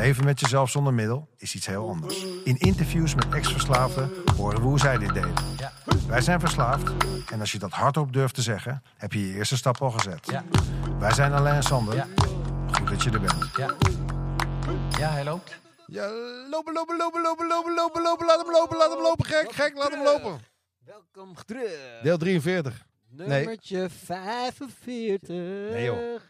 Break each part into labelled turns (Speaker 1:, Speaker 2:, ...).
Speaker 1: leven met jezelf zonder middel is iets heel anders. In interviews met ex-verslaafden horen we hoe zij dit deden.
Speaker 2: Ja.
Speaker 1: Wij zijn verslaafd en als je dat hardop durft te zeggen, heb je je eerste stap al gezet.
Speaker 2: Ja.
Speaker 1: Wij zijn Alain en Sander.
Speaker 2: Ja.
Speaker 1: Goed dat je er bent.
Speaker 2: Ja. Ja, hij loopt.
Speaker 3: Ja, lopen, lopen, lopen, lopen, lopen, lopen, lopen. Laat hem lopen, laat hem lopen. Gek, gek, laat hem lopen.
Speaker 4: Welkom terug.
Speaker 3: Deel 43.
Speaker 4: Nummertje 45.
Speaker 3: Nee, joh.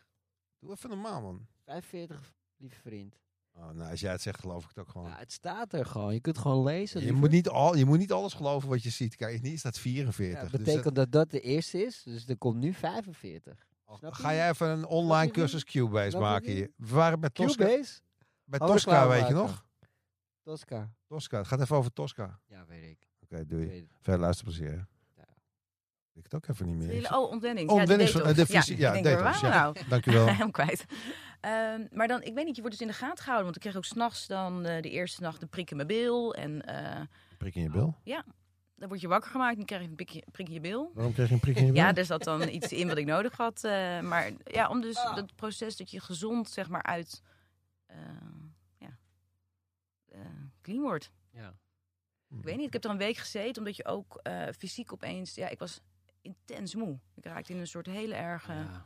Speaker 3: Doe even normaal, man.
Speaker 4: 45, lieve vriend.
Speaker 3: Oh, nou, als jij het zegt, geloof ik het ook gewoon.
Speaker 4: Ja, het staat er gewoon. Je kunt het gewoon lezen.
Speaker 3: je, moet niet al, je moet niet alles geloven wat je ziet. Kijk, hier staat 44.
Speaker 4: Ja,
Speaker 3: dus
Speaker 4: dat betekent dat dat de eerste is. Dus er komt nu 45.
Speaker 3: dat-
Speaker 4: snap je
Speaker 3: ga jij even een online cursus Cubase maken
Speaker 4: niet?
Speaker 3: hier. We waren bij Tosca.
Speaker 4: Cubase?
Speaker 3: Bij
Speaker 4: Oh,
Speaker 3: Tosca, weet je nog?
Speaker 4: Tosca.
Speaker 3: Tosca. Het gaat even over Tosca.
Speaker 4: Ja, weet ik.
Speaker 3: Oké,
Speaker 4: Ik
Speaker 3: doei. Verder luisterplezier.
Speaker 4: Ja.
Speaker 3: Ik het ook even niet meer.
Speaker 5: Oh, ontwenning.
Speaker 3: Ontwenning-
Speaker 5: ja, de
Speaker 3: visie- ja,
Speaker 5: waar
Speaker 3: ja.
Speaker 5: waren we nou?
Speaker 3: Dankjewel.
Speaker 5: Helemaal kwijt. Ehm, maar dan, ik weet niet, je wordt dus in de gaten gehouden. Want ik kreeg ook s'nachts dan eh, de eerste nacht een prik in mijn bil. En eh,
Speaker 3: Prik in je bil.
Speaker 5: dan word je wakker gemaakt en krijg je een prik in je bil.
Speaker 3: Waarom kreeg je een prik in je bil?
Speaker 5: Ja, er zat dan iets in wat ik nodig had. eh, maar ja, om dus dat proces dat je gezond, zeg maar, uit ja, eh, clean wordt.
Speaker 4: Ja.
Speaker 5: Ik weet niet, ik heb er een week gezeten, omdat je ook eh, fysiek opeens... Ja, ik was intens moe. Ik raakte in een soort hele erge...
Speaker 4: Ja.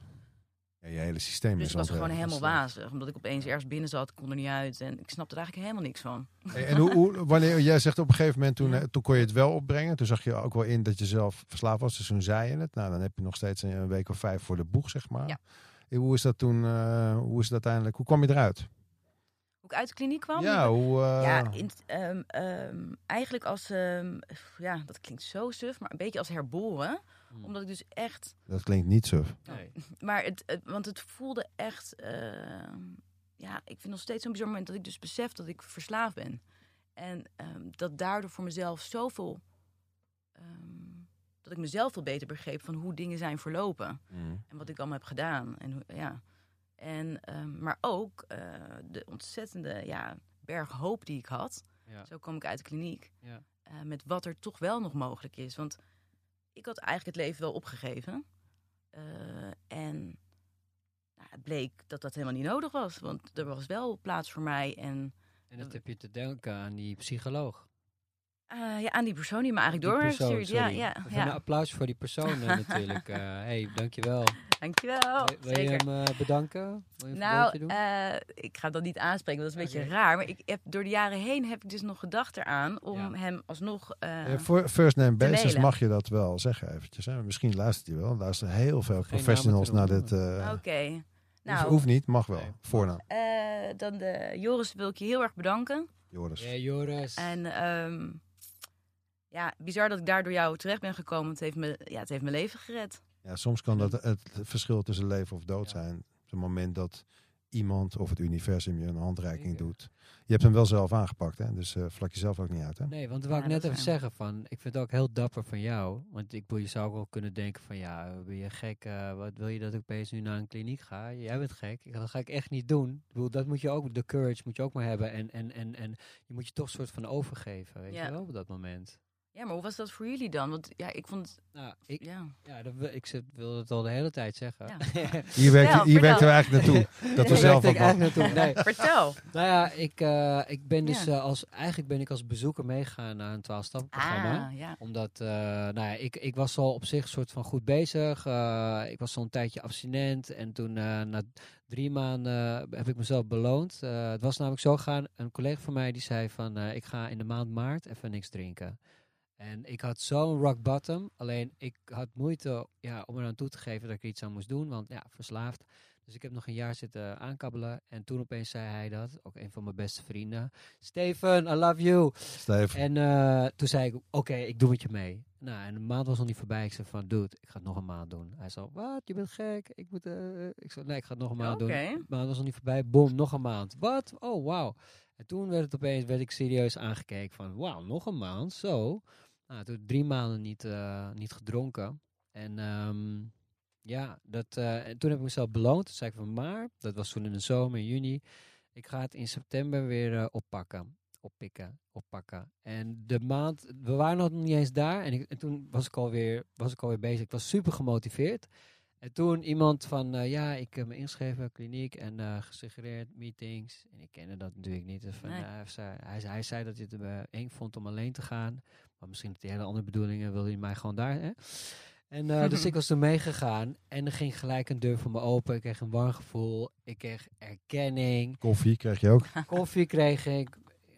Speaker 3: Ja, je hele systeem
Speaker 5: Dus
Speaker 3: is
Speaker 5: ik was gewoon
Speaker 3: ontwerpt.
Speaker 5: helemaal wazig. Omdat ik opeens ergens binnen zat, kon er niet uit. En ik snapte er eigenlijk helemaal niks van.
Speaker 3: Hey, en hoe, hoe, wanneer jij zegt op een gegeven moment, toen,
Speaker 5: Ja.
Speaker 3: eh, toen kon je het wel opbrengen. Toen zag je ook wel in dat je zelf verslaafd was. Dus toen zei je het. Nou, dan heb je nog steeds een, week of vijf voor de boeg, zeg maar.
Speaker 5: Ja.
Speaker 3: Eh, Hoe is dat toen, eh, hoe is het uiteindelijk, hoe kwam je eruit?
Speaker 5: Hoe ik uit de kliniek kwam?
Speaker 3: ja, hoe... eh,
Speaker 5: Ja, in, ehm, ehm, eigenlijk als... ehm, ja, dat klinkt zo suf, maar een beetje als herboren.
Speaker 4: Hm.
Speaker 5: Omdat ik dus echt...
Speaker 3: Dat klinkt niet suf.
Speaker 4: Nee.
Speaker 5: Maar het, het- want het voelde echt... ehm, ja, ik vind nog steeds zo'n bizar moment dat ik dus besef dat ik verslaafd ben. En ehm, dat daardoor voor mezelf zoveel... ehm, dat ik mezelf veel beter begreep van hoe dingen zijn verlopen. En wat ik allemaal heb gedaan. En, hoe- ja. en, ehm, maar ook eh, de ontzettende ja, berg hoop die ik had.
Speaker 4: Ja.
Speaker 5: Zo kwam ik uit de kliniek.
Speaker 4: Ja.
Speaker 5: eh, met wat er toch wel nog mogelijk is. Want ik had eigenlijk het leven wel opgegeven. Eh, en nou, het bleek dat dat helemaal niet nodig was. Want er was wel plaats voor mij. En
Speaker 4: En dat heb je te denken aan die psycholoog.
Speaker 5: eh, ja, aan die persoon die me eigenlijk
Speaker 4: Die
Speaker 5: door heeft
Speaker 4: persoon,
Speaker 5: gestuurd. Ja, ja,
Speaker 4: Even Een
Speaker 5: ja.
Speaker 4: applaus voor die persoon eh, natuurlijk. eh hey, dankjewel.
Speaker 5: Dankjewel.
Speaker 4: wil, wil je
Speaker 5: Zeker.
Speaker 4: hem eh, bedanken? Wil je
Speaker 5: Nou,
Speaker 4: doen?
Speaker 5: eh, ik ga dat niet aanspreken, want dat is een beetje raar. Maar ik heb, door de jaren heen heb ik dus nog gedacht eraan om
Speaker 4: Ja.
Speaker 5: hem alsnog... eh,
Speaker 3: Eh, voor first name basis mag je dat wel zeggen eventjes. Hè? Misschien luistert hij wel. Er luisteren heel veel professionals naar dit. eh
Speaker 5: Oké.
Speaker 3: hoeft-
Speaker 5: Nou,
Speaker 3: hoeft niet, mag wel.
Speaker 4: Nee.
Speaker 3: Voornaam.
Speaker 5: eh, dan de Joris wil ik je heel erg bedanken.
Speaker 3: Joris.
Speaker 4: Ja, Joris.
Speaker 5: En ehm, ja, bizar dat ik daar door jou terecht ben gekomen. Het heeft, me, ja, het heeft mijn leven gered.
Speaker 3: Ja, soms kan dat het verschil tussen leven of dood
Speaker 4: Ja.
Speaker 3: zijn. Op het moment dat iemand of het universum je een handreiking
Speaker 4: Zeker.
Speaker 3: doet. Je hebt hem wel zelf aangepakt, hè? dus eh, vlak jezelf ook niet uit. Hè?
Speaker 4: Nee, want dat wou
Speaker 5: Ja,
Speaker 4: ik net even zeggen van, ik vind het ook heel dapper van jou. Want ik bedoel, je zou ook wel kunnen denken van, ja, ben je gek? eh, wat wil je dat ik opeens nu naar een kliniek ga? Jij bent gek. Ik- Dat ga ik echt niet doen. Ik bedoel, dat moet je ook, de courage moet je ook maar hebben. En, en, en, en je moet je toch een soort van overgeven, weet
Speaker 5: Ja.
Speaker 4: je wel, op dat moment.
Speaker 5: Ja, maar hoe was dat voor jullie dan? Want ja, ik vond het...
Speaker 4: Nou, ik,
Speaker 5: Ja.
Speaker 4: ja, dat, ik zit, wil het al de hele tijd zeggen.
Speaker 5: Ja.
Speaker 3: Hier werkt,
Speaker 5: Vertel,
Speaker 3: hier werkt we eigenlijk naartoe. Dat we zelf ook
Speaker 4: naartoe. Nee,
Speaker 5: Vertel.
Speaker 4: Nou ja, ik, eh, ik ben dus
Speaker 5: Ja.
Speaker 4: eh, als, eigenlijk ben ik als bezoeker meegegaan naar een 12-stappenprogramma.
Speaker 5: Ah, ja.
Speaker 4: Omdat, eh, nou ja, ik, ik was al op zich een soort van goed bezig. Eh, ik was al een tijdje abstinent. En toen eh, na drie maanden eh, heb ik mezelf beloond. Eh, het was namelijk zo gegaan, een collega van mij die zei van... eh, ik ga in de maand maart even niks drinken. En ik had zo'n rock bottom. Alleen ik had moeite ja, om er aan toe te geven dat ik er iets aan moest doen. Want ja, verslaafd. Dus ik heb nog een jaar zitten aankabbelen. En toen opeens zei hij dat. Ook een van mijn beste vrienden. Steven, I love you.
Speaker 3: Steve,
Speaker 4: En eh, toen zei ik, oké, ik doe met je mee. Nou, en een maand was nog niet voorbij. Ik zei van, dude, ik ga het nog een maand doen. Hij zei, wat, je bent gek. Ik moet, eh, ik zei, nee, ik ga het nog een maand doen. Een maand was nog niet voorbij. Boom, nog een maand. Wat? Oh, wauw. En toen werd het opeens, werd ik serieus aangekeken van, wauw, nog een maand, zo. Nou, toen drie maanden niet, eh, niet gedronken. En ehm, ja, dat, eh, en toen heb ik mezelf beloond. Toen zei ik van, maar, dat was toen in de zomer, in juni. Ik ga het in september weer eh, oppakken. Oppikken, oppakken. En de maand, we waren nog niet eens daar. En, ik, en toen was ik, alweer, was ik alweer bezig. Ik was super gemotiveerd. En toen iemand van, ja, ik heb me ingeschreven, kliniek en eh, gesuggereerd meetings. En ik kende dat natuurlijk niet. Dus van,
Speaker 5: Nee.
Speaker 4: hij, zei, hij, zei- hij zei dat hij het eng vond om alleen te gaan. Maar misschien had hij hele andere bedoelingen, wilde hij mij gewoon daar. Hè? En eh, dus ik was toen meegegaan en er ging gelijk een deur voor me open. Ik kreeg een warm gevoel. Ik kreeg erkenning.
Speaker 3: Koffie kreeg je ook.
Speaker 4: Koffie kreeg ik.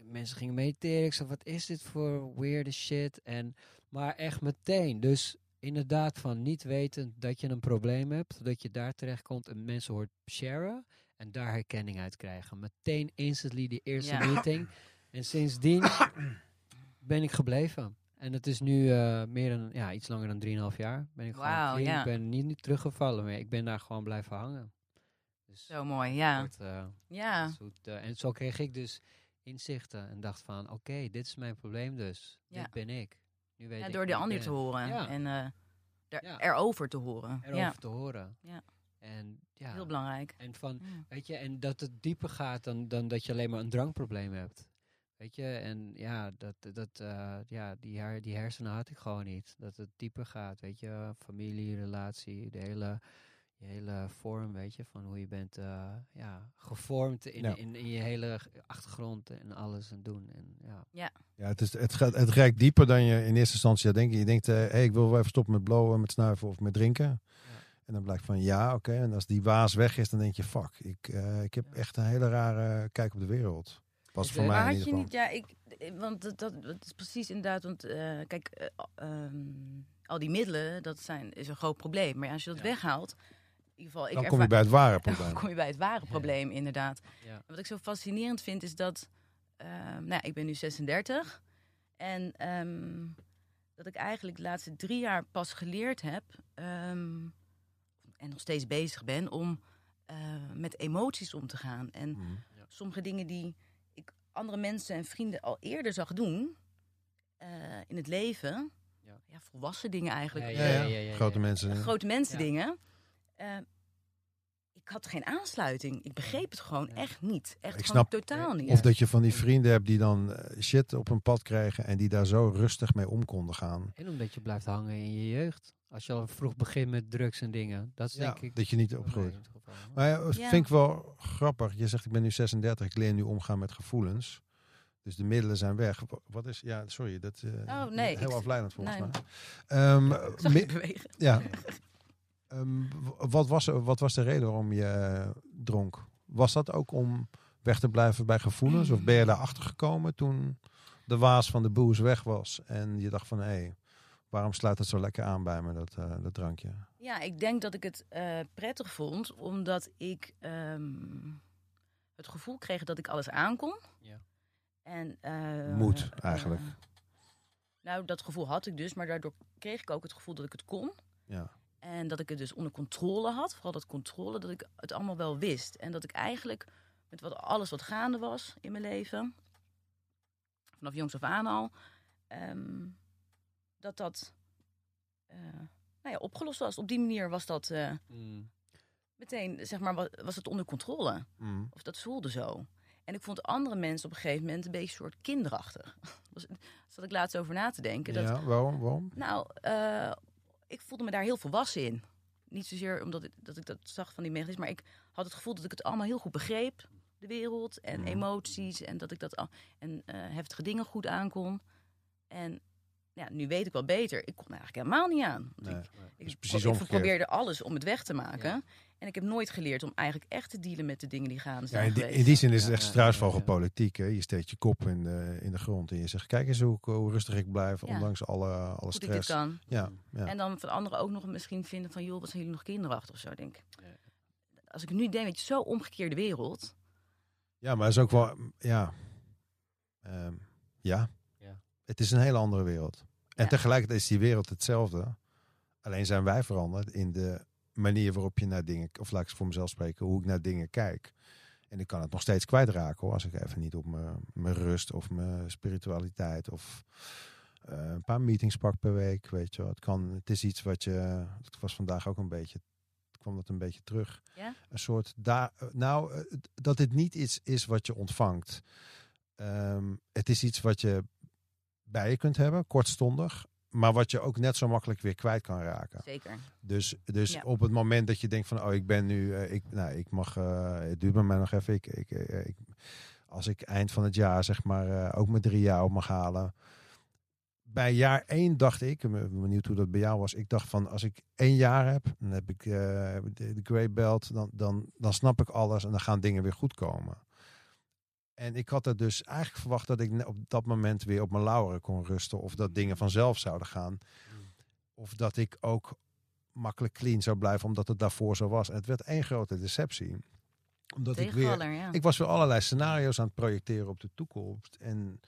Speaker 4: Mensen gingen mediteren. Ik zei, wat is dit voor weirde shit? En, maar echt meteen. Dus inderdaad van niet weten dat je een probleem hebt. Dat je daar terecht komt en mensen hoort sharen. En daar herkenning uit krijgen. Meteen instantly die eerste
Speaker 5: Ja.
Speaker 4: meeting. En sindsdien ben ik gebleven. En het is nu eh, meer dan, ja, iets langer dan 3,5 jaar. Ben ik gewoon
Speaker 5: Wauw,
Speaker 4: clean.
Speaker 5: ja.
Speaker 4: Ik ben niet, niet teruggevallen meer. Ik ben daar gewoon blijven hangen. Dus
Speaker 5: Zo mooi, ja.
Speaker 4: eh,
Speaker 5: Ja,
Speaker 4: Zoet, eh, en zo kreeg ik dus inzichten en dacht van, oké, dit is mijn probleem dus.
Speaker 5: Ja.
Speaker 4: Dit ben ik. Nu weet
Speaker 5: ja
Speaker 4: ik
Speaker 5: door de ander te horen
Speaker 4: Ja.
Speaker 5: en er, erover te horen.
Speaker 4: Erover te horen.
Speaker 5: Ja.
Speaker 4: En ja,
Speaker 5: heel belangrijk.
Speaker 4: en van, weet je, en dat het dieper gaat dan, dan dat je alleen maar een drankprobleem hebt. Weet je, en ja, dat, dat, eh, ja die, her, die hersenen had ik gewoon niet. Dat het dieper gaat, weet je, familie, relatie, de hele, je hele vorm, weet je, van hoe je bent eh, ja, gevormd in,
Speaker 3: Ja.
Speaker 4: in, in je hele achtergrond en alles en doen. En, ja.
Speaker 3: Ja, het, is, het, gaat, het reikt dieper dan je in eerste instantie denken. Je denkt, hé, hey, ik wil wel even stoppen met blowen, met snuiven of met drinken. En dan blijkt van, ja, oké. En als die waas weg is, dan denk je, fuck, ik, eh, ik heb echt een hele rare kijk op de wereld. Was
Speaker 4: Dus,
Speaker 3: voor
Speaker 4: eh,
Speaker 3: mij
Speaker 5: Maar
Speaker 3: in
Speaker 5: had
Speaker 3: ieder
Speaker 5: je
Speaker 3: geval.
Speaker 5: niet, ja, ik, eh, want dat, dat, dat is precies inderdaad, want eh, kijk, eh, ehm, al die middelen, dat zijn, is een groot probleem. Maar als je dat
Speaker 4: Ja.
Speaker 5: weghaalt, in ieder geval, ik
Speaker 3: Dan kom je bij het ware
Speaker 5: dan
Speaker 3: probleem.
Speaker 5: kom je bij het ware probleem, inderdaad.
Speaker 4: Ja.
Speaker 5: Wat ik zo fascinerend vind, is dat, ehm, nou, ja, ik ben nu 36 en ehm, dat ik eigenlijk de laatste drie jaar pas geleerd heb ehm, en nog steeds bezig ben om eh, met emoties om te gaan. En
Speaker 3: Mhm.
Speaker 5: sommige dingen die andere mensen en vrienden al eerder zag doen eh, in het leven.
Speaker 4: Ja.
Speaker 5: Ja. volwassen dingen eigenlijk.
Speaker 4: Ja,
Speaker 3: Ja, ja,
Speaker 4: ja, ja,
Speaker 3: Grote mensen.
Speaker 5: grote mensen
Speaker 4: Ja.
Speaker 5: dingen. Eh, ik had geen aansluiting. Ik begreep het gewoon echt niet. Echt
Speaker 3: Ik snap-
Speaker 5: totaal niet.
Speaker 3: Of dat je van die vrienden hebt die dan eh, shit op hun pad krijgen en die daar zo rustig mee om konden gaan.
Speaker 4: En omdat je blijft hangen in je jeugd. Als je al vroeg begint met drugs en dingen. Dat is
Speaker 3: Ja,
Speaker 4: denk ik...
Speaker 3: dat je niet opgroeit. Maar ja, dat
Speaker 5: Ja.
Speaker 3: vind ik wel grappig. Je zegt, ik ben nu 36, ik leer nu omgaan met gevoelens. Dus de middelen zijn weg. Wa- Wat is, ja, sorry, dat eh
Speaker 5: Oh, nee,
Speaker 3: heel
Speaker 5: ik-
Speaker 3: afleidend volgens
Speaker 5: nee.
Speaker 3: mij. Ehm,
Speaker 5: bewegen.
Speaker 3: ja. Ehm, wat, was, wat was de reden waarom je dronk? Was dat ook om weg te blijven bij gevoelens? Of ben je daarachter gekomen toen de waas van de boos weg was? En je dacht van, hé, hey, waarom sluit het zo lekker aan bij me, dat, eh, dat drankje?
Speaker 5: Ja, ik denk dat ik het eh, prettig vond, omdat ik ehm, het gevoel kreeg dat ik alles aankon.
Speaker 4: Ja.
Speaker 5: En, eh,
Speaker 3: Moet, eigenlijk.
Speaker 5: nou, dat gevoel had ik dus, maar daardoor kreeg ik ook het gevoel dat ik het kon.
Speaker 3: Ja.
Speaker 5: En dat ik het dus onder controle had. Vooral dat controle, dat ik het allemaal wel wist. En dat ik eigenlijk met wat, alles wat gaande was in mijn leven, vanaf jongs af aan al, ehm, dat dat eh, nou ja, opgelost was. Op die manier was dat eh,
Speaker 4: Mm.
Speaker 5: meteen, zeg maar, wa- was het onder controle.
Speaker 3: Mm.
Speaker 5: Of dat voelde zo. En ik vond andere mensen op een gegeven moment een beetje soort kinderachtig. Was- Daar zat ik laatst over na te denken. Dat,
Speaker 3: Ja, waarom? waarom?
Speaker 5: nou, eh, ik voelde me daar heel volwassen in. Niet zozeer omdat ik, dat ik dat zag van die mechanismen, maar ik had het gevoel dat ik het allemaal heel goed begreep. De wereld en
Speaker 3: Mhm.
Speaker 5: emoties en dat ik dat al, en eh, heftige dingen goed aankon. En ja, nu weet ik wel beter. Ik kon er eigenlijk helemaal niet aan. Want
Speaker 3: Nee.
Speaker 5: ik, ik,
Speaker 3: precies
Speaker 5: probeerde alles om het weg te maken.
Speaker 4: Ja.
Speaker 5: En ik heb nooit geleerd om eigenlijk echt te dealen met de dingen die gaande
Speaker 3: Ja,
Speaker 5: zijn
Speaker 3: in, die,
Speaker 5: geweest.
Speaker 3: in die zin is het echt struisvogelpolitiek. Hè? Je steekt je kop in de, in de grond en je zegt, kijk eens hoe, hoe rustig ik blijf,
Speaker 5: Ja.
Speaker 3: ondanks alle, alle
Speaker 5: Goed ik dit
Speaker 3: stress.
Speaker 5: kan.
Speaker 3: Ja, ja.
Speaker 5: En dan van anderen ook nog misschien vinden van... joh, wat zijn jullie nog kinderachtig of zo, denk ik.
Speaker 4: Ja.
Speaker 5: Als ik nu denk, weet je, zo omgekeerde wereld.
Speaker 3: ja, maar het is ook wel, ja, Ehm, ja.
Speaker 4: Ja.
Speaker 3: het is een hele andere wereld. En
Speaker 5: Ja.
Speaker 3: tegelijkertijd is die wereld hetzelfde. Alleen zijn wij veranderd in de manier waarop je naar dingen, of laat ik voor mezelf spreken, hoe ik naar dingen kijk. En ik kan het nog steeds kwijtraken hoor, als ik even niet op mijn, rust of mijn spiritualiteit of eh, een paar meetings pak per week, weet je wel. Het, kan, het is iets wat je, het was vandaag ook een beetje, kwam dat een beetje terug.
Speaker 5: Ja?
Speaker 3: Een soort, daar, eh, nou, eh, dat het niet iets is wat je ontvangt. Ehm, het is iets wat je bij je kunt hebben, kortstondig. Maar wat je ook net zo makkelijk weer kwijt kan raken.
Speaker 5: Zeker.
Speaker 3: Dus, dus
Speaker 5: Ja.
Speaker 3: op het moment dat je denkt van, oh, ik ben nu, eh, ik, nou, ik mag, eh, het duurt bij mij nog even. Ik, ik, eh, ik, als ik eind van het jaar, zeg maar, ook mijn drie jaar op mag halen. Bij jaar één dacht ik, ik ben benieuwd hoe dat bij jou was. Ik dacht van, als ik één jaar heb, dan heb ik de, de Grey Belt, dan, dan, dan snap ik alles en dan gaan dingen weer goed komen. En ik had er dus eigenlijk verwacht dat ik op dat moment weer op mijn lauweren kon rusten. Of dat dingen vanzelf zouden gaan. Of dat ik ook makkelijk clean zou blijven, omdat het daarvoor zo was. En het werd één grote deceptie. Omdat ik weer.
Speaker 5: Ja.
Speaker 3: Ik was weer allerlei scenario's aan het projecteren op de toekomst. En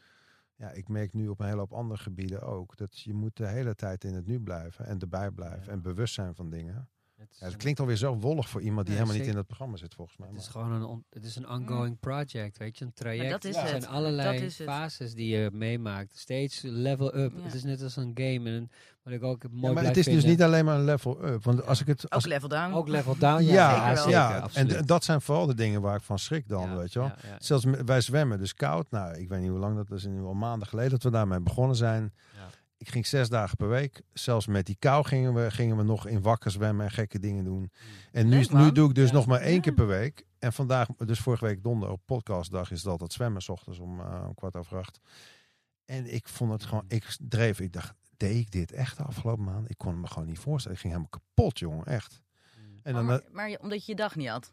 Speaker 3: ja, ik merk nu op een hele hoop andere gebieden ook. Dat je moet de hele tijd in het nu blijven. En erbij blijven.
Speaker 4: Ja.
Speaker 3: En bewust zijn van dingen.
Speaker 4: Het
Speaker 3: Ja, dat klinkt alweer zo wollig voor iemand die
Speaker 4: Ja,
Speaker 3: helemaal niet in het programma zit, volgens mij.
Speaker 4: Het is
Speaker 3: Maar-
Speaker 4: gewoon een, on- het is een ongoing project, weet je, een traject.
Speaker 5: dat is
Speaker 4: er
Speaker 5: het.
Speaker 4: zijn allerlei
Speaker 5: Dat is het.
Speaker 4: fases die je meemaakt. Steeds level up.
Speaker 5: Ja.
Speaker 4: Het is net als een game. En wat ik ook mooi
Speaker 3: Ja, maar het is dus niet alleen maar een level up. Want als ik het. Als,
Speaker 5: Ook level down.
Speaker 4: Ook level down, ja.
Speaker 3: ja,
Speaker 5: zeker wel.
Speaker 3: ja, en dat zijn vooral de dingen waar ik van schrik dan,
Speaker 4: Ja,
Speaker 3: weet je wel.
Speaker 4: ja, ja.
Speaker 3: Zelfs met- wij zwemmen dus koud. Nou, ik weet niet hoe lang dat is. Nu al maanden geleden dat we daarmee begonnen zijn.
Speaker 4: Ja.
Speaker 3: Ik ging zes dagen per week. Zelfs met die kou gingen we, gingen we nog in wakker zwemmen en gekke dingen doen. En nu, nu doe ik dus
Speaker 4: Ja.
Speaker 3: nog maar één
Speaker 5: Ja.
Speaker 3: keer per week. En vandaag, dus vorige week donderdag op podcastdag, is het altijd zwemmen. S ochtends om, eh, om kwart over acht. En ik vond het gewoon, ik dreef, ik dacht, deed ik dit echt de afgelopen maand? Ik kon me gewoon niet voorstellen. Ik ging helemaal kapot, jongen, echt.
Speaker 4: Mm.
Speaker 3: En
Speaker 5: Oh,
Speaker 3: dan,
Speaker 5: maar, maar omdat je je dag niet had.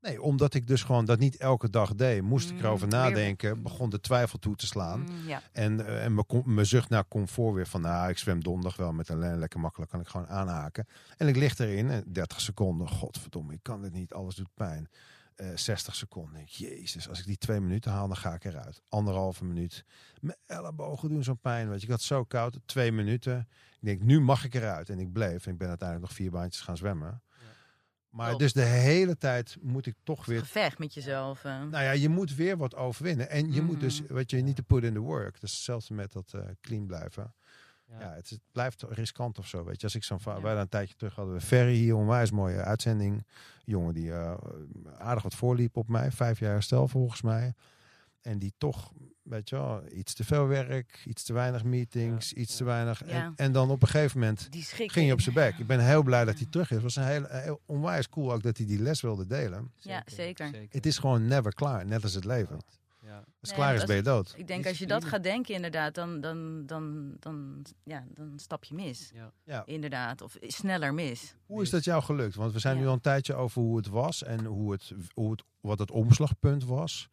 Speaker 3: Nee, omdat ik dus gewoon dat niet elke dag deed. Moest ik
Speaker 5: Mm,
Speaker 3: erover
Speaker 5: weer-
Speaker 3: nadenken. Begon de twijfel toe te slaan.
Speaker 5: Mm, ja.
Speaker 3: En, eh, en mijn zucht naar comfort weer van... Nou, ik zwem donderdag wel met een le- lekker makkelijk. Kan ik gewoon aanhaken. En ik lig erin. En 30 seconden. Godverdomme, ik kan dit niet. Alles doet pijn. Eh 60 seconden. denk ik, Jezus, als ik die twee minuten haal, dan ga ik eruit. Anderhalve minuut. Mijn ellebogen doen zo'n pijn. Weet je, ik had zo koud. Twee minuten. Ik denk, nu mag ik eruit. En ik bleef. En ik ben uiteindelijk nog vier baantjes gaan zwemmen. Maar
Speaker 5: Top.
Speaker 3: dus de hele tijd moet ik toch weer
Speaker 5: Gevecht met jezelf. eh.
Speaker 3: nou ja, je moet weer wat overwinnen. En je moet dus,
Speaker 5: Mhm.
Speaker 3: weet je, niet te put in the work. Dat is hetzelfde met dat eh, clean blijven.
Speaker 4: Ja.
Speaker 3: Ja, het, is- het blijft riskant of zo. Weet je, als ik zo'n
Speaker 5: Ja.
Speaker 3: wij een tijdje terug hadden we Ferry hier, onwijs mooie uitzending. Jongen die eh, aardig wat voorliep op mij, vijf jaar herstel volgens mij. En die toch, weet je wel, iets te veel werk, iets te weinig meetings, iets te weinig.
Speaker 5: Ja.
Speaker 3: En, en dan op een gegeven moment ging je op zijn bek. Ik ben heel blij dat hij terug is. Het was een heel, heel onwijs cool ook dat hij die les wilde delen.
Speaker 5: Ja, zeker.
Speaker 3: Het is gewoon never klaar, net als het leven.
Speaker 4: Ja.
Speaker 3: Als het
Speaker 5: Nee,
Speaker 3: klaar is,
Speaker 5: als-
Speaker 3: ben je dood.
Speaker 5: Ik denk als je dat gaat denken inderdaad, dan, dan, dan, dan, ja, dan stap je mis.
Speaker 4: Ja.
Speaker 3: Ja.
Speaker 5: Inderdaad. Of sneller mis.
Speaker 3: Hoe is dat jou gelukt? Want we zijn
Speaker 5: Ja.
Speaker 3: nu al een tijdje over hoe het was en hoe het, hoe het, wat het omslagpunt was.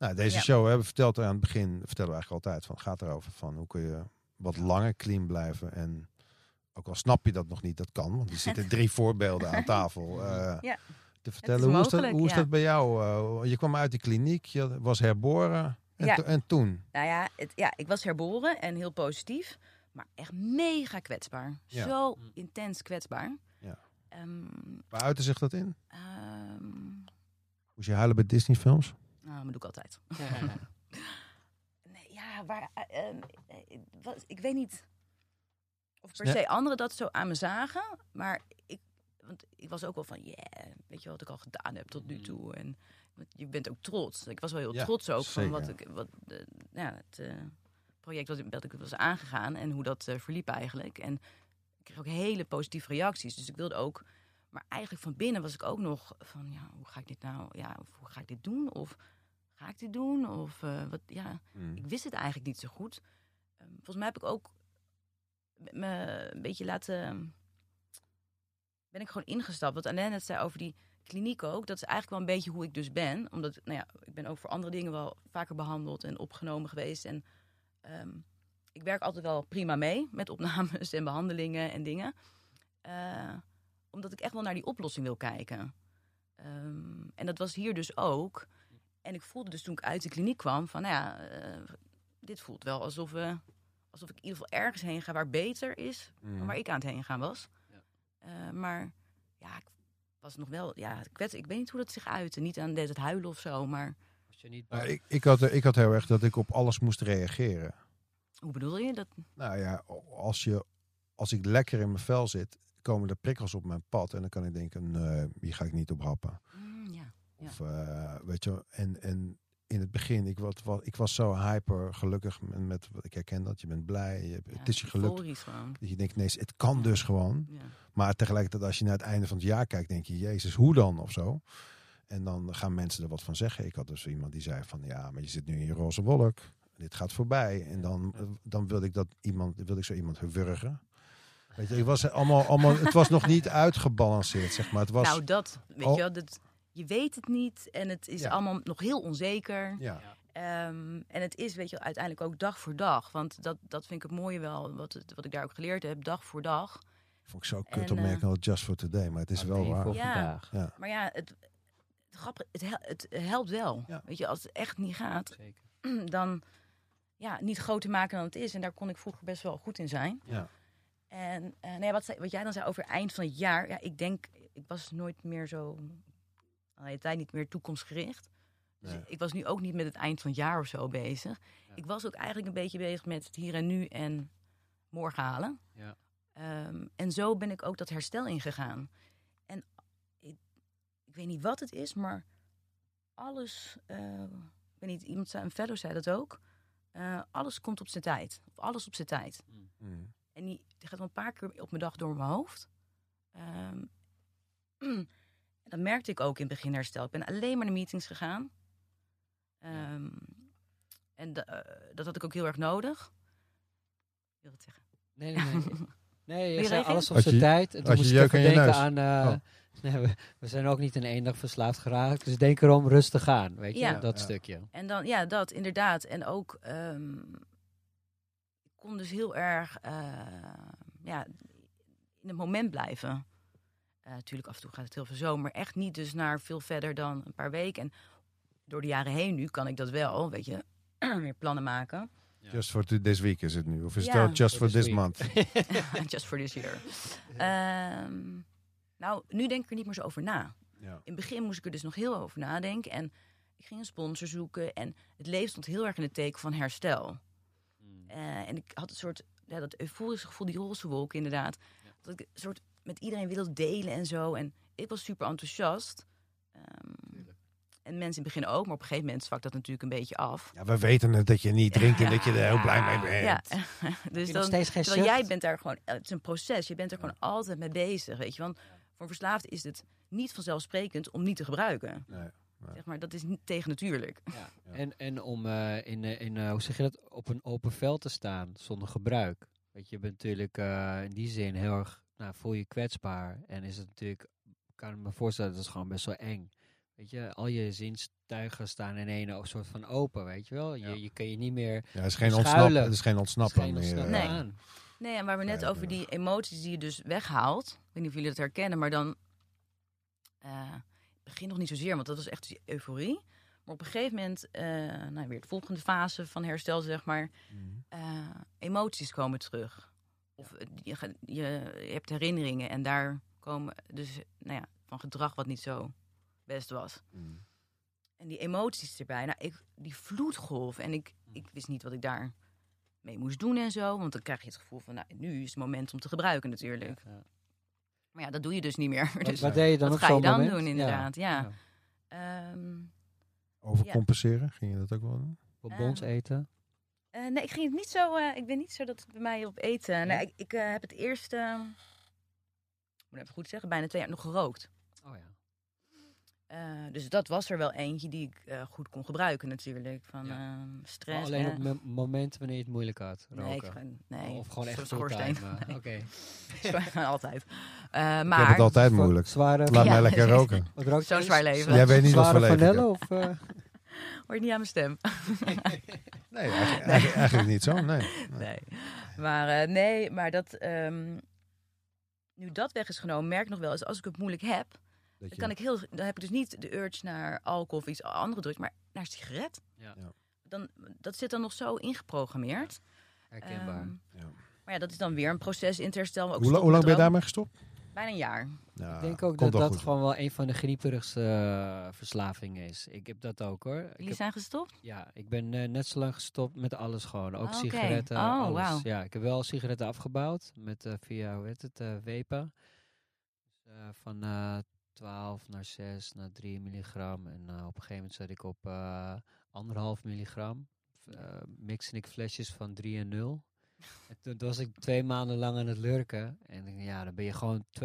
Speaker 3: Nou, deze
Speaker 5: Ja.
Speaker 3: show hebben we verteld aan het begin, vertellen we eigenlijk altijd van, het gaat erover van hoe kun je wat langer clean blijven en ook al snap je dat nog niet, dat kan, want er zitten drie voorbeelden aan tafel. eh,
Speaker 5: Ja.
Speaker 3: Te vertellen, hoe, is dat, hoe is bij jou? eh, je kwam uit de kliniek, je was herboren en,
Speaker 5: Ja.
Speaker 3: to- en toen?
Speaker 5: Nou ja, het, ja, ik was herboren en heel positief. Maar echt mega kwetsbaar.
Speaker 3: Ja.
Speaker 5: Zo
Speaker 4: Mm.
Speaker 5: intens kwetsbaar.
Speaker 3: Ja.
Speaker 5: Ehm,
Speaker 3: Waar uitte zich dat in?
Speaker 5: ehm,
Speaker 3: Moest je huilen bij Disney
Speaker 5: dat doe ik altijd. Nee, ja, waar, wat, ik weet niet of per se anderen dat zo aan me zagen. Maar ik, want ik was ook wel van, yeah, weet je wat ik al gedaan heb tot nu
Speaker 4: Mhm.
Speaker 5: toe. En je bent ook trots. Ik was wel heel
Speaker 3: Ja,
Speaker 5: trots ook van wat ik, wat, de, ja, het eh, project wat, ik- dat ik was aangegaan en hoe dat eh, verliep eigenlijk. En ik kreeg ook hele positieve reacties. Dus ik wilde ook, maar eigenlijk van binnen was ik ook nog van, ja, hoe ga ik dit nou, ja, of hoe ga ik dit doen? Of ga ik dit doen? Of eh, wat, ja,
Speaker 3: Hmm.
Speaker 5: ik wist het eigenlijk niet zo goed. Ehm, volgens mij heb ik ook me een beetje laten. Ben ik gewoon ingestapt. Wat Alain net zei over die kliniek ook. Dat is eigenlijk wel een beetje hoe ik dus ben. Omdat, nou ja, ik ben ook voor andere dingen wel vaker behandeld en opgenomen geweest. En ehm, ik werk altijd wel prima mee met opnames en behandelingen en dingen. Eh, omdat ik echt wel naar die oplossing wil kijken. Ehm, en dat was hier dus ook. En ik voelde dus toen ik uit de kliniek kwam van, nou ja, eh, dit voelt wel alsof, we, alsof ik in ieder geval ergens heen ga waar beter is
Speaker 3: Hmm.
Speaker 5: dan waar ik aan het heen gaan was.
Speaker 4: Ja.
Speaker 5: Eh, maar ja, ik was nog wel, ja, kwets, ik weet niet hoe dat zich uitte. Niet aan het huilen of zo, maar
Speaker 4: Als je niet
Speaker 3: Nou, ik, ik, had, ik had heel erg dat ik op alles moest reageren.
Speaker 5: Hoe bedoel je dat?
Speaker 3: Nou ja, als, je, als ik lekker in mijn vel zit, komen er prikkels op mijn pad. En dan kan ik denken, nee, hier ga ik niet op happen.
Speaker 5: Mm. Ja.
Speaker 3: Of eh, weet je, en, en in het begin, ik was, was, ik was zo hyper gelukkig met, met wat ik herken dat je bent blij, je,
Speaker 5: Ja,
Speaker 3: het is je gelukt.
Speaker 5: gewoon.
Speaker 3: Dat je denkt, nee, het kan dus gewoon.
Speaker 5: Ja.
Speaker 3: Maar tegelijkertijd, als je naar het einde van het jaar kijkt, denk je, Jezus, hoe dan of zo? En dan gaan mensen er wat van zeggen. Ik had dus iemand die zei van, ja, maar je zit nu in je roze wolk. Dit gaat voorbij. En dan, dan wilde ik dat iemand, wilde ik zo iemand wurgen. Weet je, het was allemaal, allemaal, het was nog niet uitgebalanceerd, zeg maar. Het was,
Speaker 5: Nou, dat, weet je wel, dat, je weet het niet en het is
Speaker 3: Ja.
Speaker 5: allemaal nog heel onzeker.
Speaker 3: ja,
Speaker 5: Ehm, en het is, weet je, uiteindelijk ook dag voor dag. Want dat, dat vind ik het mooie wel, wat, het- wat ik daar ook geleerd heb, dag voor dag.
Speaker 3: vond ik zo kut
Speaker 5: En,
Speaker 3: om
Speaker 5: eh,
Speaker 3: merken dat just for today. Maar het is wel waar.
Speaker 4: voor
Speaker 5: Ja.
Speaker 4: vandaag.
Speaker 3: Ja.
Speaker 5: Maar ja, het, het, grappige, het, hel- het helpt wel.
Speaker 3: Ja.
Speaker 5: Weet je, als het echt niet gaat,
Speaker 4: Zeker.
Speaker 5: dan ja, niet groter maken dan het is. En daar kon ik vroeger best wel goed in zijn.
Speaker 3: Ja.
Speaker 5: En eh, nee, wat, zei- wat jij dan zei over eind van het jaar. Ja, ik denk, ik was nooit meer zo, al de tijd niet meer toekomstgericht. Dus
Speaker 3: Nee.
Speaker 5: ik was nu ook niet met het eind van het jaar of zo bezig.
Speaker 4: Ja.
Speaker 5: Ik was ook eigenlijk een beetje bezig met het hier en nu en morgen halen.
Speaker 4: Ja.
Speaker 5: Ehm, en zo ben ik ook dat herstel ingegaan. En ik, ik weet niet wat het is, maar alles, eh, ik weet niet, iemand zei, een fellow zei dat ook. Eh, alles komt op zijn tijd. Of alles op zijn tijd.
Speaker 3: Mm.
Speaker 5: En die, die gaat wel een paar keer op mijn dag door mijn hoofd. Ehm, dat merkte ik ook in het begin herstel. Ik ben alleen maar naar meetings gegaan. Ehm, en eh, dat had ik ook heel erg nodig. Ik wil het zeggen.
Speaker 4: Nee, nee, nee. Nee, je zei alles op zijn tijd. En toen
Speaker 3: je
Speaker 4: moest ik
Speaker 3: je
Speaker 4: denken
Speaker 3: neus?
Speaker 4: aan... eh,
Speaker 3: Oh.
Speaker 4: nee, we, we zijn ook niet in één dag verslaafd geraakt. Dus denk erom rustig aan, weet je?
Speaker 5: Ja.
Speaker 4: Dat
Speaker 3: Ja.
Speaker 4: stukje.
Speaker 5: En dan, ja, dat inderdaad. En ook, ehm, ik kon dus heel erg eh, ja, in het moment blijven. Eh, natuurlijk, af en toe gaat het heel veel zo, maar echt niet dus naar veel verder dan een paar weken. En door de jaren heen nu kan ik dat wel, weet je, meer plannen maken.
Speaker 3: Just for this week is het nu. Of is het
Speaker 5: Ja.
Speaker 3: just
Speaker 4: For
Speaker 3: for
Speaker 4: this
Speaker 3: month?
Speaker 5: Just for this year. Ehm, nou, nu denk ik er niet meer zo over na.
Speaker 3: Ja.
Speaker 5: In het begin moest ik er dus nog heel over nadenken. En ik ging een sponsor zoeken. En het leven stond heel erg in het teken van herstel. Eh, en ik had een soort, ja, dat euforische gevoel, die roze wolk inderdaad. Dat ik een soort met iedereen wilde delen en zo. En ik was super enthousiast. Ehm, en mensen in het begin ook, maar op een gegeven moment zwakt dat natuurlijk een beetje af.
Speaker 3: Ja, we weten het dat je niet drinkt en dat je er heel
Speaker 4: Ja.
Speaker 3: blij mee bent.
Speaker 5: Ja, dus
Speaker 4: je nog
Speaker 5: dan,
Speaker 4: steeds geen
Speaker 5: terwijl jij bent daar gewoon, het is een proces, je bent er gewoon altijd mee bezig, weet je. Want voor een verslaafde is het niet vanzelfsprekend om niet te gebruiken.
Speaker 3: Nee.
Speaker 5: Zeg maar, dat is niet tegen natuurlijk.
Speaker 4: Ja. En, en om eh, in, eh, in eh, hoe zeg je dat, op een open veld te staan zonder gebruik. Weet je, je bent natuurlijk eh, in die zin heel erg, nou, voel je kwetsbaar. En is het natuurlijk, kan ik me voorstellen, dat is gewoon best wel eng. Weet je, al je zinstuigen staan in één soort van open, weet je wel. Je,
Speaker 3: Ja.
Speaker 4: je kun je niet meer
Speaker 3: Ja, het is geen, ontsnappen, het is geen ontsnappen meer.
Speaker 5: Nee.
Speaker 3: eh.
Speaker 4: aan.
Speaker 5: Nee, en waar we net
Speaker 3: Ja,
Speaker 5: over
Speaker 3: ja.
Speaker 5: die emoties die je dus weghaalt. Ik weet niet of jullie dat herkennen, maar dan... eh begin nog niet zozeer, want dat was echt die euforie. Maar op een gegeven moment, eh, nou, weer de volgende fase van herstel, zeg maar.
Speaker 3: Mhm.
Speaker 5: eh, emoties komen terug. Of eh, je, je, hebt herinneringen en daar komen dus nou ja, van gedrag wat niet zo best was.
Speaker 3: Mhm.
Speaker 5: En die emoties erbij, nou, ik, die vloedgolf. En ik, ik wist niet wat ik daar mee moest doen en zo. Want dan krijg je het gevoel van, nou, nu is het moment om te gebruiken natuurlijk.
Speaker 4: Ja.
Speaker 5: Maar ja, dat doe je dus niet meer.
Speaker 4: Wat,
Speaker 5: Dus
Speaker 4: wat deed je dan
Speaker 5: wat ga je dan
Speaker 4: moment?
Speaker 5: doen inderdaad? Ja.
Speaker 4: Ja.
Speaker 5: Ehm,
Speaker 3: Overcompenseren, ging je dat ook wel doen?
Speaker 4: Bonbons
Speaker 5: Ehm,
Speaker 4: eten?
Speaker 5: Eh, nee, ik ging het niet zo. eh, ik ben niet zo dat het bij mij op eten. Nee, ik, ik eh, heb het eerst, eh, ik moet even goed zeggen, bijna twee jaar nog gerookt.
Speaker 4: Oh ja.
Speaker 5: Eh, dus dat was er wel eentje die ik eh, goed kon gebruiken natuurlijk. Van
Speaker 4: Ja.
Speaker 5: ehm,
Speaker 4: Maar
Speaker 5: stress.
Speaker 4: alleen op mo- momenten wanneer je het moeilijk had,
Speaker 5: nee, ik,
Speaker 4: roken?
Speaker 5: ga- nee,
Speaker 4: of gewoon echt
Speaker 5: schoorsteen.
Speaker 4: Oké.
Speaker 5: Gewoon altijd. Eh,
Speaker 3: Ik heb
Speaker 5: maar
Speaker 3: het altijd
Speaker 4: Voor-
Speaker 3: moeilijk.
Speaker 4: Zware,
Speaker 3: Laat
Speaker 5: Ja,
Speaker 3: mij lekker roken.
Speaker 4: wat rookt
Speaker 5: Zo'n zwaar leven.
Speaker 3: Jij weet niet wat voor leven ik
Speaker 4: vanille
Speaker 3: heb.
Speaker 4: of...
Speaker 5: hoor je niet aan mijn stem.
Speaker 3: Nee, eigenlijk, eigenlijk, eigenlijk niet zo. Nee.
Speaker 5: nee. Maar eh, nee, maar dat. ehm, nu dat weg is genomen, merk ik nog wel eens als ik het moeilijk heb, dan
Speaker 3: je-
Speaker 5: kan ik heel, dan heb ik dus niet de urge naar alcohol of iets andere drugs, maar naar sigaret.
Speaker 4: Ja.
Speaker 5: Dan, dat zit dan nog zo ingeprogrammeerd.
Speaker 4: herkenbaar.
Speaker 5: Ehm,
Speaker 3: Ja.
Speaker 5: maar ja, dat is dan weer een proces in het herstel. maar ook
Speaker 3: Hoe, hoe lang ben je daarmee gestopt?
Speaker 5: Bijna een jaar.
Speaker 3: Ja,
Speaker 4: Ik denk ook dat dat
Speaker 3: goed.
Speaker 4: gewoon wel een van de grieperigste eh, verslavingen is. Ik heb dat ook hoor. Ik
Speaker 5: Jullie
Speaker 4: heb-
Speaker 5: zijn gestopt?
Speaker 4: ja, ik ben eh, net zo lang gestopt met alles gewoon. Ook sigaretten,
Speaker 5: Oh,
Speaker 4: alles.
Speaker 5: wauw.
Speaker 4: Ja, ik heb wel sigaretten afgebouwd met eh, via, hoe heet het, eh Wepa. Dus, eh, van eh 12 naar 6 naar 3 milligram. En op een gegeven moment zat ik op eh anderhalf milligram. Uh, mixte ik flesjes van 3 en 0. En toen was ik twee maanden lang aan het lurken. En ja, dan ben je gewoon 24-7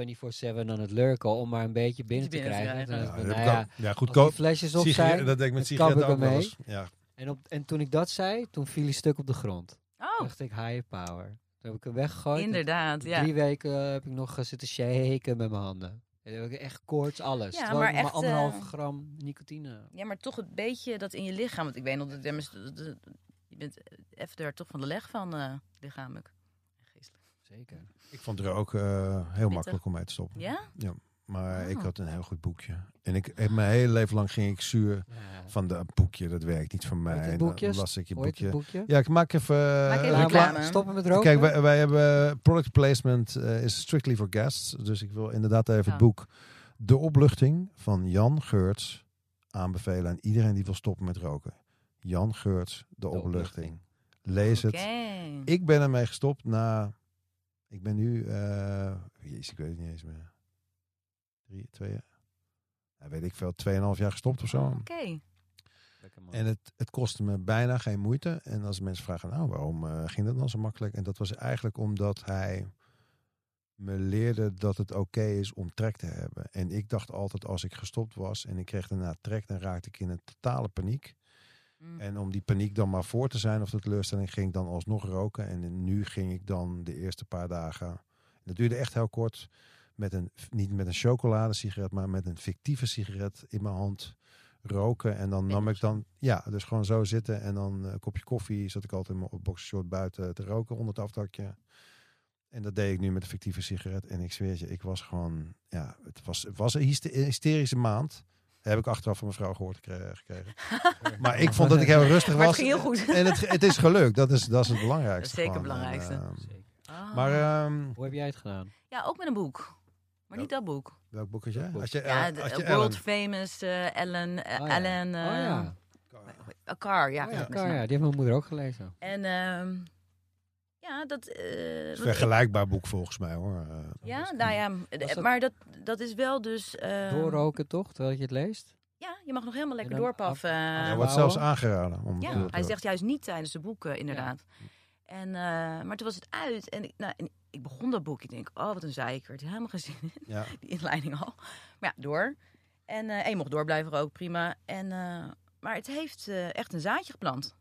Speaker 4: aan het lurken om maar een beetje binnen te krijgen.
Speaker 3: Ja,
Speaker 4: nou ja,
Speaker 3: ja, goedkoop.
Speaker 4: flesjes op zijn,
Speaker 3: dat denk ik met sigaretten
Speaker 4: er
Speaker 3: ook
Speaker 4: mee.
Speaker 3: Ja,
Speaker 4: En, op, en toen ik dat zei, toen viel hij stuk op de grond. Toen
Speaker 5: Oh,
Speaker 4: dacht ik, high power. Toen heb ik hem weggegooid.
Speaker 5: Inderdaad. Ja.
Speaker 4: Drie weken heb ik nog zitten shaken met mijn handen. En dan heb ik echt koorts, alles.
Speaker 5: Ja, maar
Speaker 4: anderhalf
Speaker 5: eh,
Speaker 4: gram nicotine.
Speaker 5: ja, maar toch het beetje dat in je lichaam. Want ik weet nog dat je bent even daar toch van de leg van eh, lichamelijk. en Geestelijk.
Speaker 4: Zeker.
Speaker 3: ik vond het er ook eh, heel makkelijk om mee te stoppen.
Speaker 5: Ja?
Speaker 3: Maar ik
Speaker 5: Oh.
Speaker 3: had een heel goed boekje. En ik, heb mijn hele leven lang ging ik zuur
Speaker 4: Ja.
Speaker 3: van de boekje. Dat werkt niet voor mij. dan
Speaker 4: boekje?
Speaker 3: las ik je boekje.
Speaker 4: boekje?
Speaker 3: Ja, ik maak even,
Speaker 5: Maak
Speaker 3: eh,
Speaker 5: even
Speaker 4: Laat
Speaker 3: reclame.
Speaker 4: maar stoppen met roken?
Speaker 3: Kijk, wij, wij hebben product placement eh, is strictly for guests. Dus ik wil inderdaad even
Speaker 5: Ja.
Speaker 3: het boek De Opluchting van Jan Geurts aanbevelen aan iedereen die wil stoppen met roken. Jan Geurts, De, Opluchting.
Speaker 4: Opluchting.
Speaker 3: Lees het. Ik ben ermee gestopt na. Ik ben nu. jezus, ik weet het niet eens meer. Drie, twee jaar. Ja, weet ik veel, tweeënhalf jaar gestopt of zo.
Speaker 5: Oké.
Speaker 3: En het, het kostte me bijna geen moeite. En als mensen vragen, nou, waarom eh, ging dat dan zo makkelijk? En dat was eigenlijk omdat hij me leerde dat het oké is om trek te hebben. En ik dacht altijd, als ik gestopt was en ik kreeg daarna trek, dan raakte ik in een totale paniek.
Speaker 5: Mm.
Speaker 3: En om die paniek dan maar voor te zijn of de teleurstelling, ging ik dan alsnog roken. En nu ging ik dan de eerste paar dagen. Dat duurde echt heel kort. Met een, niet met een chocoladesigaret, maar met een fictieve sigaret in mijn hand roken. En dan nam ik dan, ja, dus gewoon zo zitten. En dan een kopje koffie. Zat ik altijd in mijn boxershort buiten te roken onder het afdakje. En dat deed ik nu met een fictieve sigaret. En ik zweer je, ik was gewoon, ja, het was, het was een hyste- hysterische maand. Heb ik achteraf van mijn vrouw gehoord gekre- gekregen. Maar ik vond dat ik heel rustig
Speaker 5: Maar
Speaker 3: was.
Speaker 5: het ging heel goed.
Speaker 3: En het, het is gelukt. Dat is, dat is het belangrijkste.
Speaker 5: Dat is zeker het belangrijkste.
Speaker 3: En, ehm,
Speaker 4: Zeker.
Speaker 5: Ah.
Speaker 3: maar ehm,
Speaker 4: Hoe heb jij het gedaan?
Speaker 5: ja, ook met een boek. Maar niet dat boek.
Speaker 3: welk boek had jij?
Speaker 4: boek?
Speaker 3: Had je,
Speaker 5: Ja,
Speaker 3: eh,
Speaker 5: de,
Speaker 3: had je Ellen?
Speaker 5: World Famous eh, Ellen. eh,
Speaker 4: Oh ja.
Speaker 5: Ellen
Speaker 4: oh ja.
Speaker 5: A Car, ja.
Speaker 4: Oh
Speaker 5: is
Speaker 4: ja, die heeft mijn moeder ook gelezen.
Speaker 5: En ehm, ja, dat... eh,
Speaker 3: een vergelijkbaar boek volgens mij hoor. Eh,
Speaker 5: ja, nou ja, eh,
Speaker 4: dat-
Speaker 5: maar dat, dat is wel dus... eh,
Speaker 4: Doorroken toch, terwijl je het leest?
Speaker 5: Ja, je mag nog helemaal lekker doorpaffen.
Speaker 4: af-
Speaker 3: Hij
Speaker 4: Ja,
Speaker 3: wordt zelfs aangeraden. Om
Speaker 5: Ja, hij zegt juist niet tijdens de boeken, inderdaad. En, eh, maar toen was het uit en ik, nou, en ik begon dat boek. Ik denk, oh, wat een zeiker. Het is helemaal geen zin in,
Speaker 3: Ja.
Speaker 5: die inleiding al. Maar ja, door. En, eh, en je mocht door blijven ook, prima. En, eh, maar het heeft echt een zaadje geplant.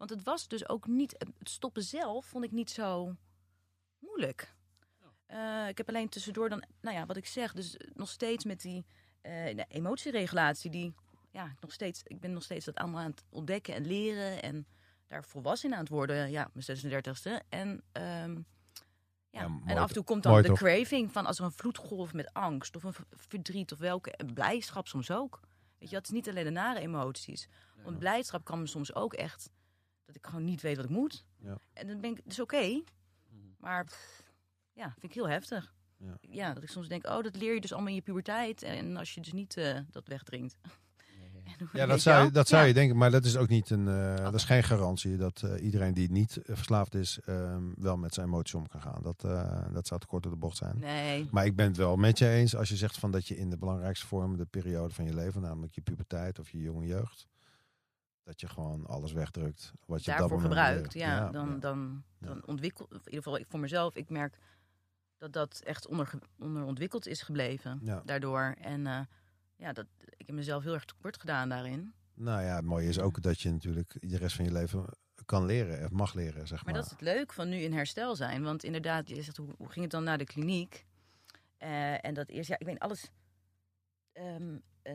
Speaker 5: Want het was dus ook niet... Het stoppen zelf vond ik niet zo moeilijk. Eh, ik heb alleen tussendoor dan, nou ja, wat ik zeg, dus nog steeds met die eh, de emotieregulatie, die, ja, nog steeds, ik ben nog steeds dat allemaal aan het ontdekken en leren en daar volwassen in aan het worden, ja, mijn 36e. En, ehm, ja,
Speaker 3: Ja, mooi
Speaker 5: en af en toe komt dan
Speaker 3: Mooi
Speaker 5: de
Speaker 3: toch?
Speaker 5: craving van als er een vloedgolf met angst of een verdriet of welke, en blijdschap soms ook. Weet je, dat is niet alleen de nare emoties. Want blijdschap kan me soms ook echt, dat ik gewoon niet weet wat ik moet.
Speaker 3: Ja.
Speaker 5: En dan ben ik, dat is oké, maar pff, ja, vind ik heel heftig.
Speaker 3: Ja.
Speaker 5: Ja. dat ik soms denk, oh, dat leer je dus allemaal in je puberteit. En als je dus niet eh, dat wegdrinkt.
Speaker 3: Ja, dat zou, dat zou
Speaker 5: Ja.
Speaker 3: je denken, maar dat is ook niet een, eh, dat is geen garantie dat eh, iedereen die niet verslaafd is, ehm, wel met zijn emoties om kan gaan. Dat, eh, dat zou te kort door de bocht zijn.
Speaker 5: Nee,
Speaker 3: Maar ik ben het wel met je eens als je zegt van dat je in de belangrijkste vorm, de periode van je leven, namelijk je puberteit of je jonge jeugd, dat je gewoon alles wegdrukt. Wat je
Speaker 5: daarvoor gebruikt. Ja, dan,
Speaker 3: ja.
Speaker 5: dan,
Speaker 3: Ja.
Speaker 5: dan ontwikkelt, in ieder geval voor mezelf, ik merk dat dat echt onder, onderontwikkeld is gebleven. Daardoor. En eh, ja, dat, ik heb mezelf heel erg tekort gedaan daarin.
Speaker 3: Nou ja, het mooie is ook dat je natuurlijk de rest van je leven kan leren, of mag leren, zeg
Speaker 5: Maar
Speaker 3: maar.
Speaker 5: dat is het leuk van nu in herstel zijn. Want inderdaad, je zegt, hoe, hoe ging het dan naar de kliniek? Eh, en dat eerst, ja, ik weet alles... ehm, eh,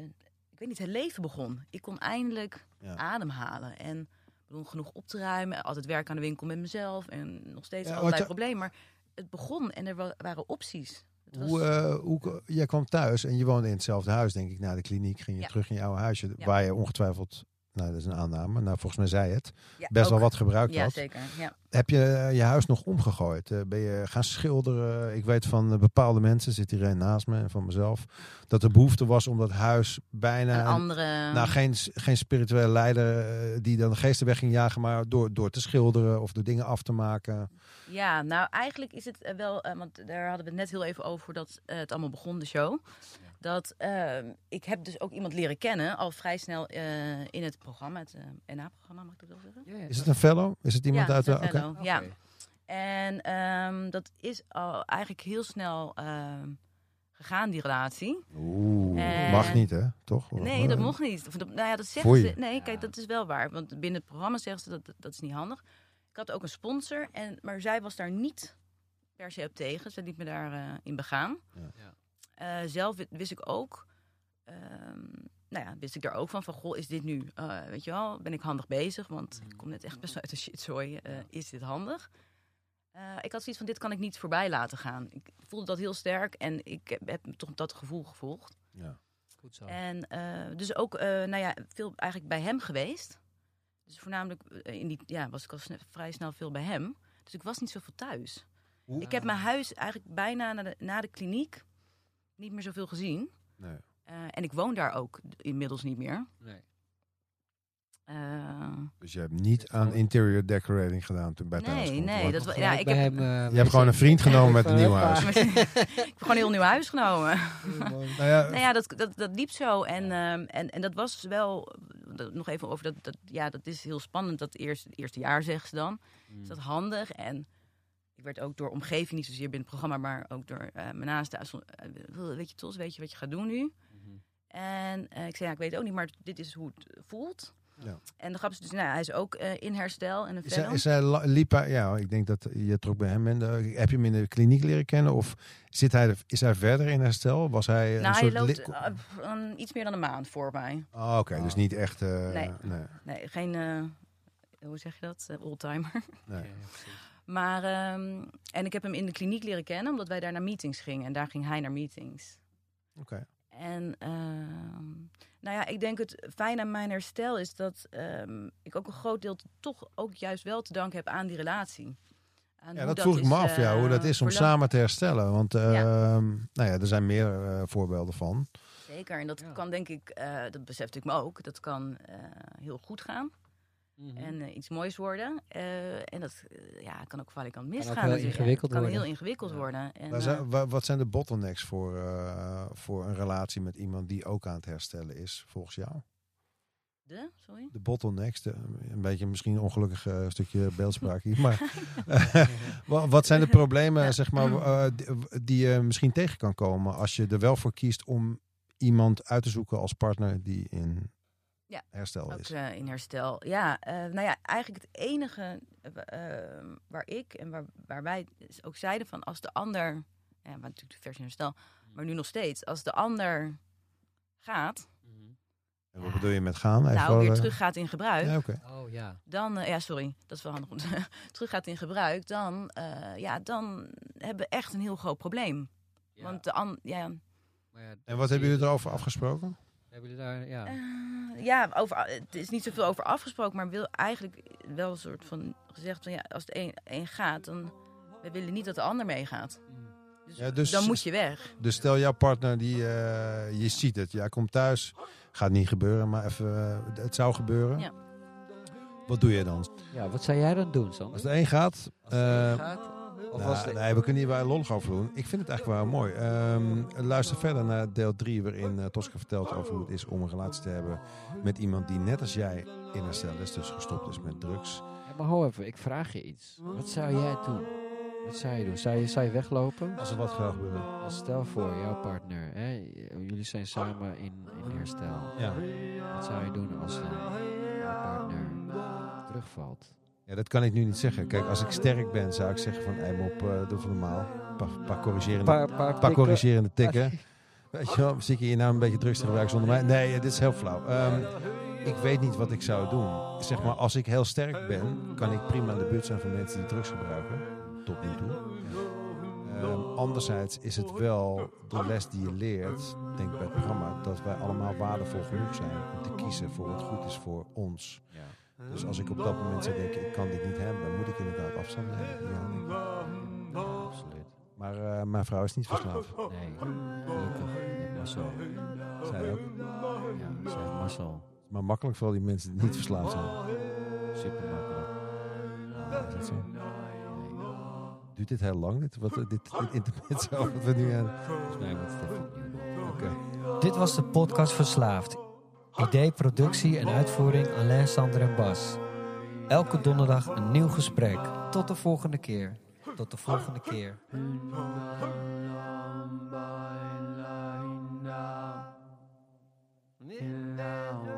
Speaker 5: ik weet niet, het leven begon. Ik kon eindelijk
Speaker 3: Ja.
Speaker 5: ademhalen. En begon genoeg op te ruimen. Altijd werken aan de winkel met mezelf. En nog steeds
Speaker 3: Ja,
Speaker 5: allerlei
Speaker 3: je-
Speaker 5: problemen. Maar het begon en er wa- waren opties. Het was,
Speaker 3: Hoe, eh, hoe, jij kwam thuis en je woonde in hetzelfde huis, denk ik, na de kliniek. Ging je
Speaker 5: Ja.
Speaker 3: terug in je oude huisje,
Speaker 5: Ja.
Speaker 3: waar je ongetwijfeld nou dat is een aanname, nou volgens mij zei het,
Speaker 5: Ja,
Speaker 3: best wel wat gebruikt
Speaker 5: Ja,
Speaker 3: had.
Speaker 5: zeker. Ja.
Speaker 3: Heb je eh, je huis nog omgegooid? Eh, ben je gaan schilderen? Ik weet van eh, bepaalde mensen, zit hier een naast me en van mezelf, dat er behoefte was om dat huis bijna...
Speaker 5: Een andere...
Speaker 3: Nou, geen, geen spirituele leider die dan de geesten weg ging jagen, maar door, door te schilderen of door dingen af te maken.
Speaker 5: Ja, nou eigenlijk is het wel, want daar hadden we het net heel even over dat het allemaal begon, de show. Dat ik heb dus ook iemand leren kennen, al vrij snel eh, in het programma, het NA-programma, mag ik dat wel zeggen?
Speaker 3: Is het een fellow? Is het iemand
Speaker 5: ja,
Speaker 3: uit de... Oké.
Speaker 5: Ja, en ehm, dat is al eigenlijk heel snel ehm, gegaan, die relatie.
Speaker 3: Oeh,
Speaker 5: En-
Speaker 3: mag niet hè? Toch?
Speaker 5: Nee, dat mocht niet. Of Nou ja, dat zeggen
Speaker 3: Foei.
Speaker 5: ze. Nee, kijk, dat is wel waar. Want binnen het programma zeggen ze dat dat is niet handig. Ik had ook een sponsor, en, maar zij was daar niet per se op tegen. Ze liet me daarin in begaan.
Speaker 3: Ja.
Speaker 4: Ja.
Speaker 5: Eh, zelf wi- wist ik ook, ehm, nou ja, wist ik daar ook van, van goh, is dit nu, eh, weet je wel, ben ik handig bezig? Want ik kom net echt best wel uit de shitzooi. eh is dit handig? Eh, ik had zoiets van, dit kan ik niet voorbij laten gaan. Ik voelde dat heel sterk en ik heb, heb toch dat gevoel gevolgd.
Speaker 3: Ja.
Speaker 4: Goed zo.
Speaker 5: En eh, dus ook, eh, nou ja, veel eigenlijk bij hem geweest. Dus voornamelijk in die, ja, was ik al sne- vrij snel veel bij hem. Dus ik was niet zoveel thuis.
Speaker 3: Hoe-
Speaker 5: Ik heb mijn huis eigenlijk bijna na de, na de kliniek niet meer zoveel gezien.
Speaker 3: Nee.
Speaker 5: Eh, en ik woon daar ook inmiddels niet meer.
Speaker 4: Nee.
Speaker 5: Eh,
Speaker 3: Dus je hebt niet aan interior decorating gedaan toen bij
Speaker 5: nee, nee. Dat, ja, ik heb,
Speaker 4: hem, eh,
Speaker 3: Je hebt gewoon een vriend genomen met een nieuw huis.
Speaker 5: ik heb gewoon een heel nieuw huis genomen.
Speaker 3: Nou ja,
Speaker 5: Nou ja, dat, dat, dat liep zo. En, ehm, en, en dat was wel, dat- nog even over dat, dat, ja, dat is heel spannend. Dat eerste, eerste jaar, zeggen ze dan.
Speaker 4: Mm.
Speaker 5: Is dat handig? En ik werd ook door omgeving, niet zozeer binnen het programma, maar ook door eh, mijn naasten. eh, weet je, Tos, weet je wat je gaat doen nu? En eh, ik zei, ja, ik weet het ook niet, maar dit is hoe het voelt.
Speaker 3: Ja.
Speaker 5: En de grap is dus, nou, hij is ook eh, in herstel en een
Speaker 3: Is hij, is hij liep hij, ja, ik denk dat je trok bij hem in de, heb je hem in de kliniek leren kennen of zit hij, is hij verder in herstel? Was hij een
Speaker 5: nou, hij
Speaker 3: soort
Speaker 5: loopt eh, een- iets meer dan een maand voor mij.
Speaker 3: Ah, Oké, dus niet echt. eh,
Speaker 5: Nee.
Speaker 3: nee.
Speaker 5: Nee, geen, eh, hoe zeg je dat, oldtimer.
Speaker 3: nee.
Speaker 5: Maar, ehm, en ik heb hem in de kliniek leren kennen, omdat wij daar naar meetings gingen. En daar ging hij naar meetings.
Speaker 3: Oké.
Speaker 5: En ehm, nou ja, ik denk het fijn aan mijn herstel is dat ehm, ik ook een groot deel toch ook juist wel te danken heb aan die relatie. Aan
Speaker 3: Ja, dat vroeg ik me af, ja, hoe dat
Speaker 5: eh,
Speaker 3: is om
Speaker 5: verlopen.
Speaker 3: samen te herstellen. Want
Speaker 5: Ja.
Speaker 3: ehm, nou ja, er zijn meer eh, voorbeelden van.
Speaker 5: Zeker, en dat
Speaker 4: Ja.
Speaker 5: kan denk ik, eh, dat besefte ik me ook, dat kan eh, heel goed gaan
Speaker 4: Mhm.
Speaker 5: en eh, iets moois worden. Eh, en dat eh, ja, kan ook valikant misgaan.
Speaker 4: heel
Speaker 5: natuurlijk.
Speaker 4: ingewikkeld
Speaker 5: kan
Speaker 4: worden.
Speaker 5: heel ingewikkeld
Speaker 4: Ja.
Speaker 5: worden. En,
Speaker 3: Waar zijn- wa- wat zijn de bottlenecks voor, eh, voor een relatie met iemand die ook aan het herstellen is, volgens jou?
Speaker 5: de, sorry?
Speaker 3: De bottlenecks, de, een beetje misschien een ongelukkig stukje beeldspraak hier. Maar wa- wat zijn de problemen,
Speaker 5: Ja.
Speaker 3: zeg maar, die, die je misschien tegen kan komen als je er wel voor kiest om iemand uit te zoeken als partner die in
Speaker 5: Ja,
Speaker 3: herstel
Speaker 5: Ook
Speaker 3: is?
Speaker 5: eh, in herstel. Ja, eh, nou ja, eigenlijk het enige eh, eh, waar ik en waar, waar wij dus ook zeiden van als de ander, ja, maar natuurlijk de versie in herstel, maar nu nog steeds, als de ander gaat,
Speaker 4: Mhm.
Speaker 3: En wat bedoel je met gaan? Even
Speaker 5: nou weer terug gaat in gebruik,
Speaker 3: Ja, oké.
Speaker 4: Oh ja.
Speaker 5: dan, eh, ja sorry, dat is wel handig, om te- terug gaat in gebruik, dan, eh, ja, dan hebben we echt een heel groot probleem.
Speaker 4: Ja,
Speaker 5: Want de an, ja,
Speaker 4: maar ja,
Speaker 3: En wat hebben jullie erover afgesproken?
Speaker 4: Hebben jullie daar, ja.
Speaker 5: Eh, ja, over, het is niet zoveel over afgesproken, maar wil eigenlijk wel een soort van gezegd van ja, als de een, een gaat, dan we willen niet dat de ander meegaat. Dus,
Speaker 3: Ja, dus-
Speaker 5: dan moet je weg.
Speaker 3: Dus stel jouw partner, die, eh, je ziet het, jij komt thuis, gaat niet gebeuren, maar even, eh, het zou gebeuren.
Speaker 5: Ja.
Speaker 3: Wat doe je dan?
Speaker 4: Ja, wat zou jij dan doen, Sander?
Speaker 3: Als de een gaat,
Speaker 4: Als het erin
Speaker 3: eh,
Speaker 4: gaat? Of
Speaker 3: nou,
Speaker 4: de...
Speaker 3: nee, we kunnen hier wel lollig over doen. Ik vind het eigenlijk wel mooi. Ehm, luister verder naar deel 3, waarin uh, Tosca vertelt over hoe het is om een relatie te hebben met iemand die net als jij in herstel is, dus gestopt is met drugs.
Speaker 4: Ja, maar hou even, ik vraag je iets. Wat zou jij doen? Wat zou je doen? Zou je, zou je weglopen?
Speaker 3: Als er wat gebeuren.
Speaker 4: Als stel voor, jouw partner, hè, jullie zijn samen in, in herstel.
Speaker 3: Ja.
Speaker 4: Wat zou je doen als dan jouw partner terugvalt?
Speaker 3: Ja, dat kan ik nu niet zeggen. Kijk, als ik sterk ben, zou ik zeggen van, mop, uh, doe van normaal. Een paar, paar corrigerende,
Speaker 4: Paar, paar,
Speaker 3: corrigerende tikken. Weet je wel, zit je hier nou een beetje drugs te gebruiken zonder mij? Nee, dit is heel flauw. Ehm, ik weet niet wat ik zou doen. Zeg maar, als ik heel sterk ben, kan ik prima in de buurt zijn van mensen die drugs gebruiken. Tot nu toe. Ehm, anderzijds is het wel de les die je leert, denk ik bij het programma, dat wij allemaal waardevol genoeg zijn om te kiezen voor wat goed is voor ons.
Speaker 4: Ja.
Speaker 3: Dus als ik op dat moment zou denken, ik kan dit niet hebben, dan moet ik inderdaad afstand nemen. Ja.
Speaker 4: Absoluut.
Speaker 3: Maar eh, mijn vrouw is niet verslaafd.
Speaker 4: Nee, gelukkig. Marcel.
Speaker 3: Zij ook.
Speaker 4: Ja, zegt Marcel.
Speaker 3: Maar makkelijk voor al die mensen die niet verslaafd zijn.
Speaker 4: Super makkelijk.
Speaker 3: Is dat zo? Duurt dit heel lang, dit, wat, dit, dit intermezzo wat we nu aan...
Speaker 4: Volgens mij moet het even.
Speaker 3: Oké.
Speaker 4: Dit was de podcast Verslaafd. Idee, productie en uitvoering Alain, Sander en Bas. Elke donderdag een nieuw gesprek. Tot de volgende keer. Tot de volgende keer. now.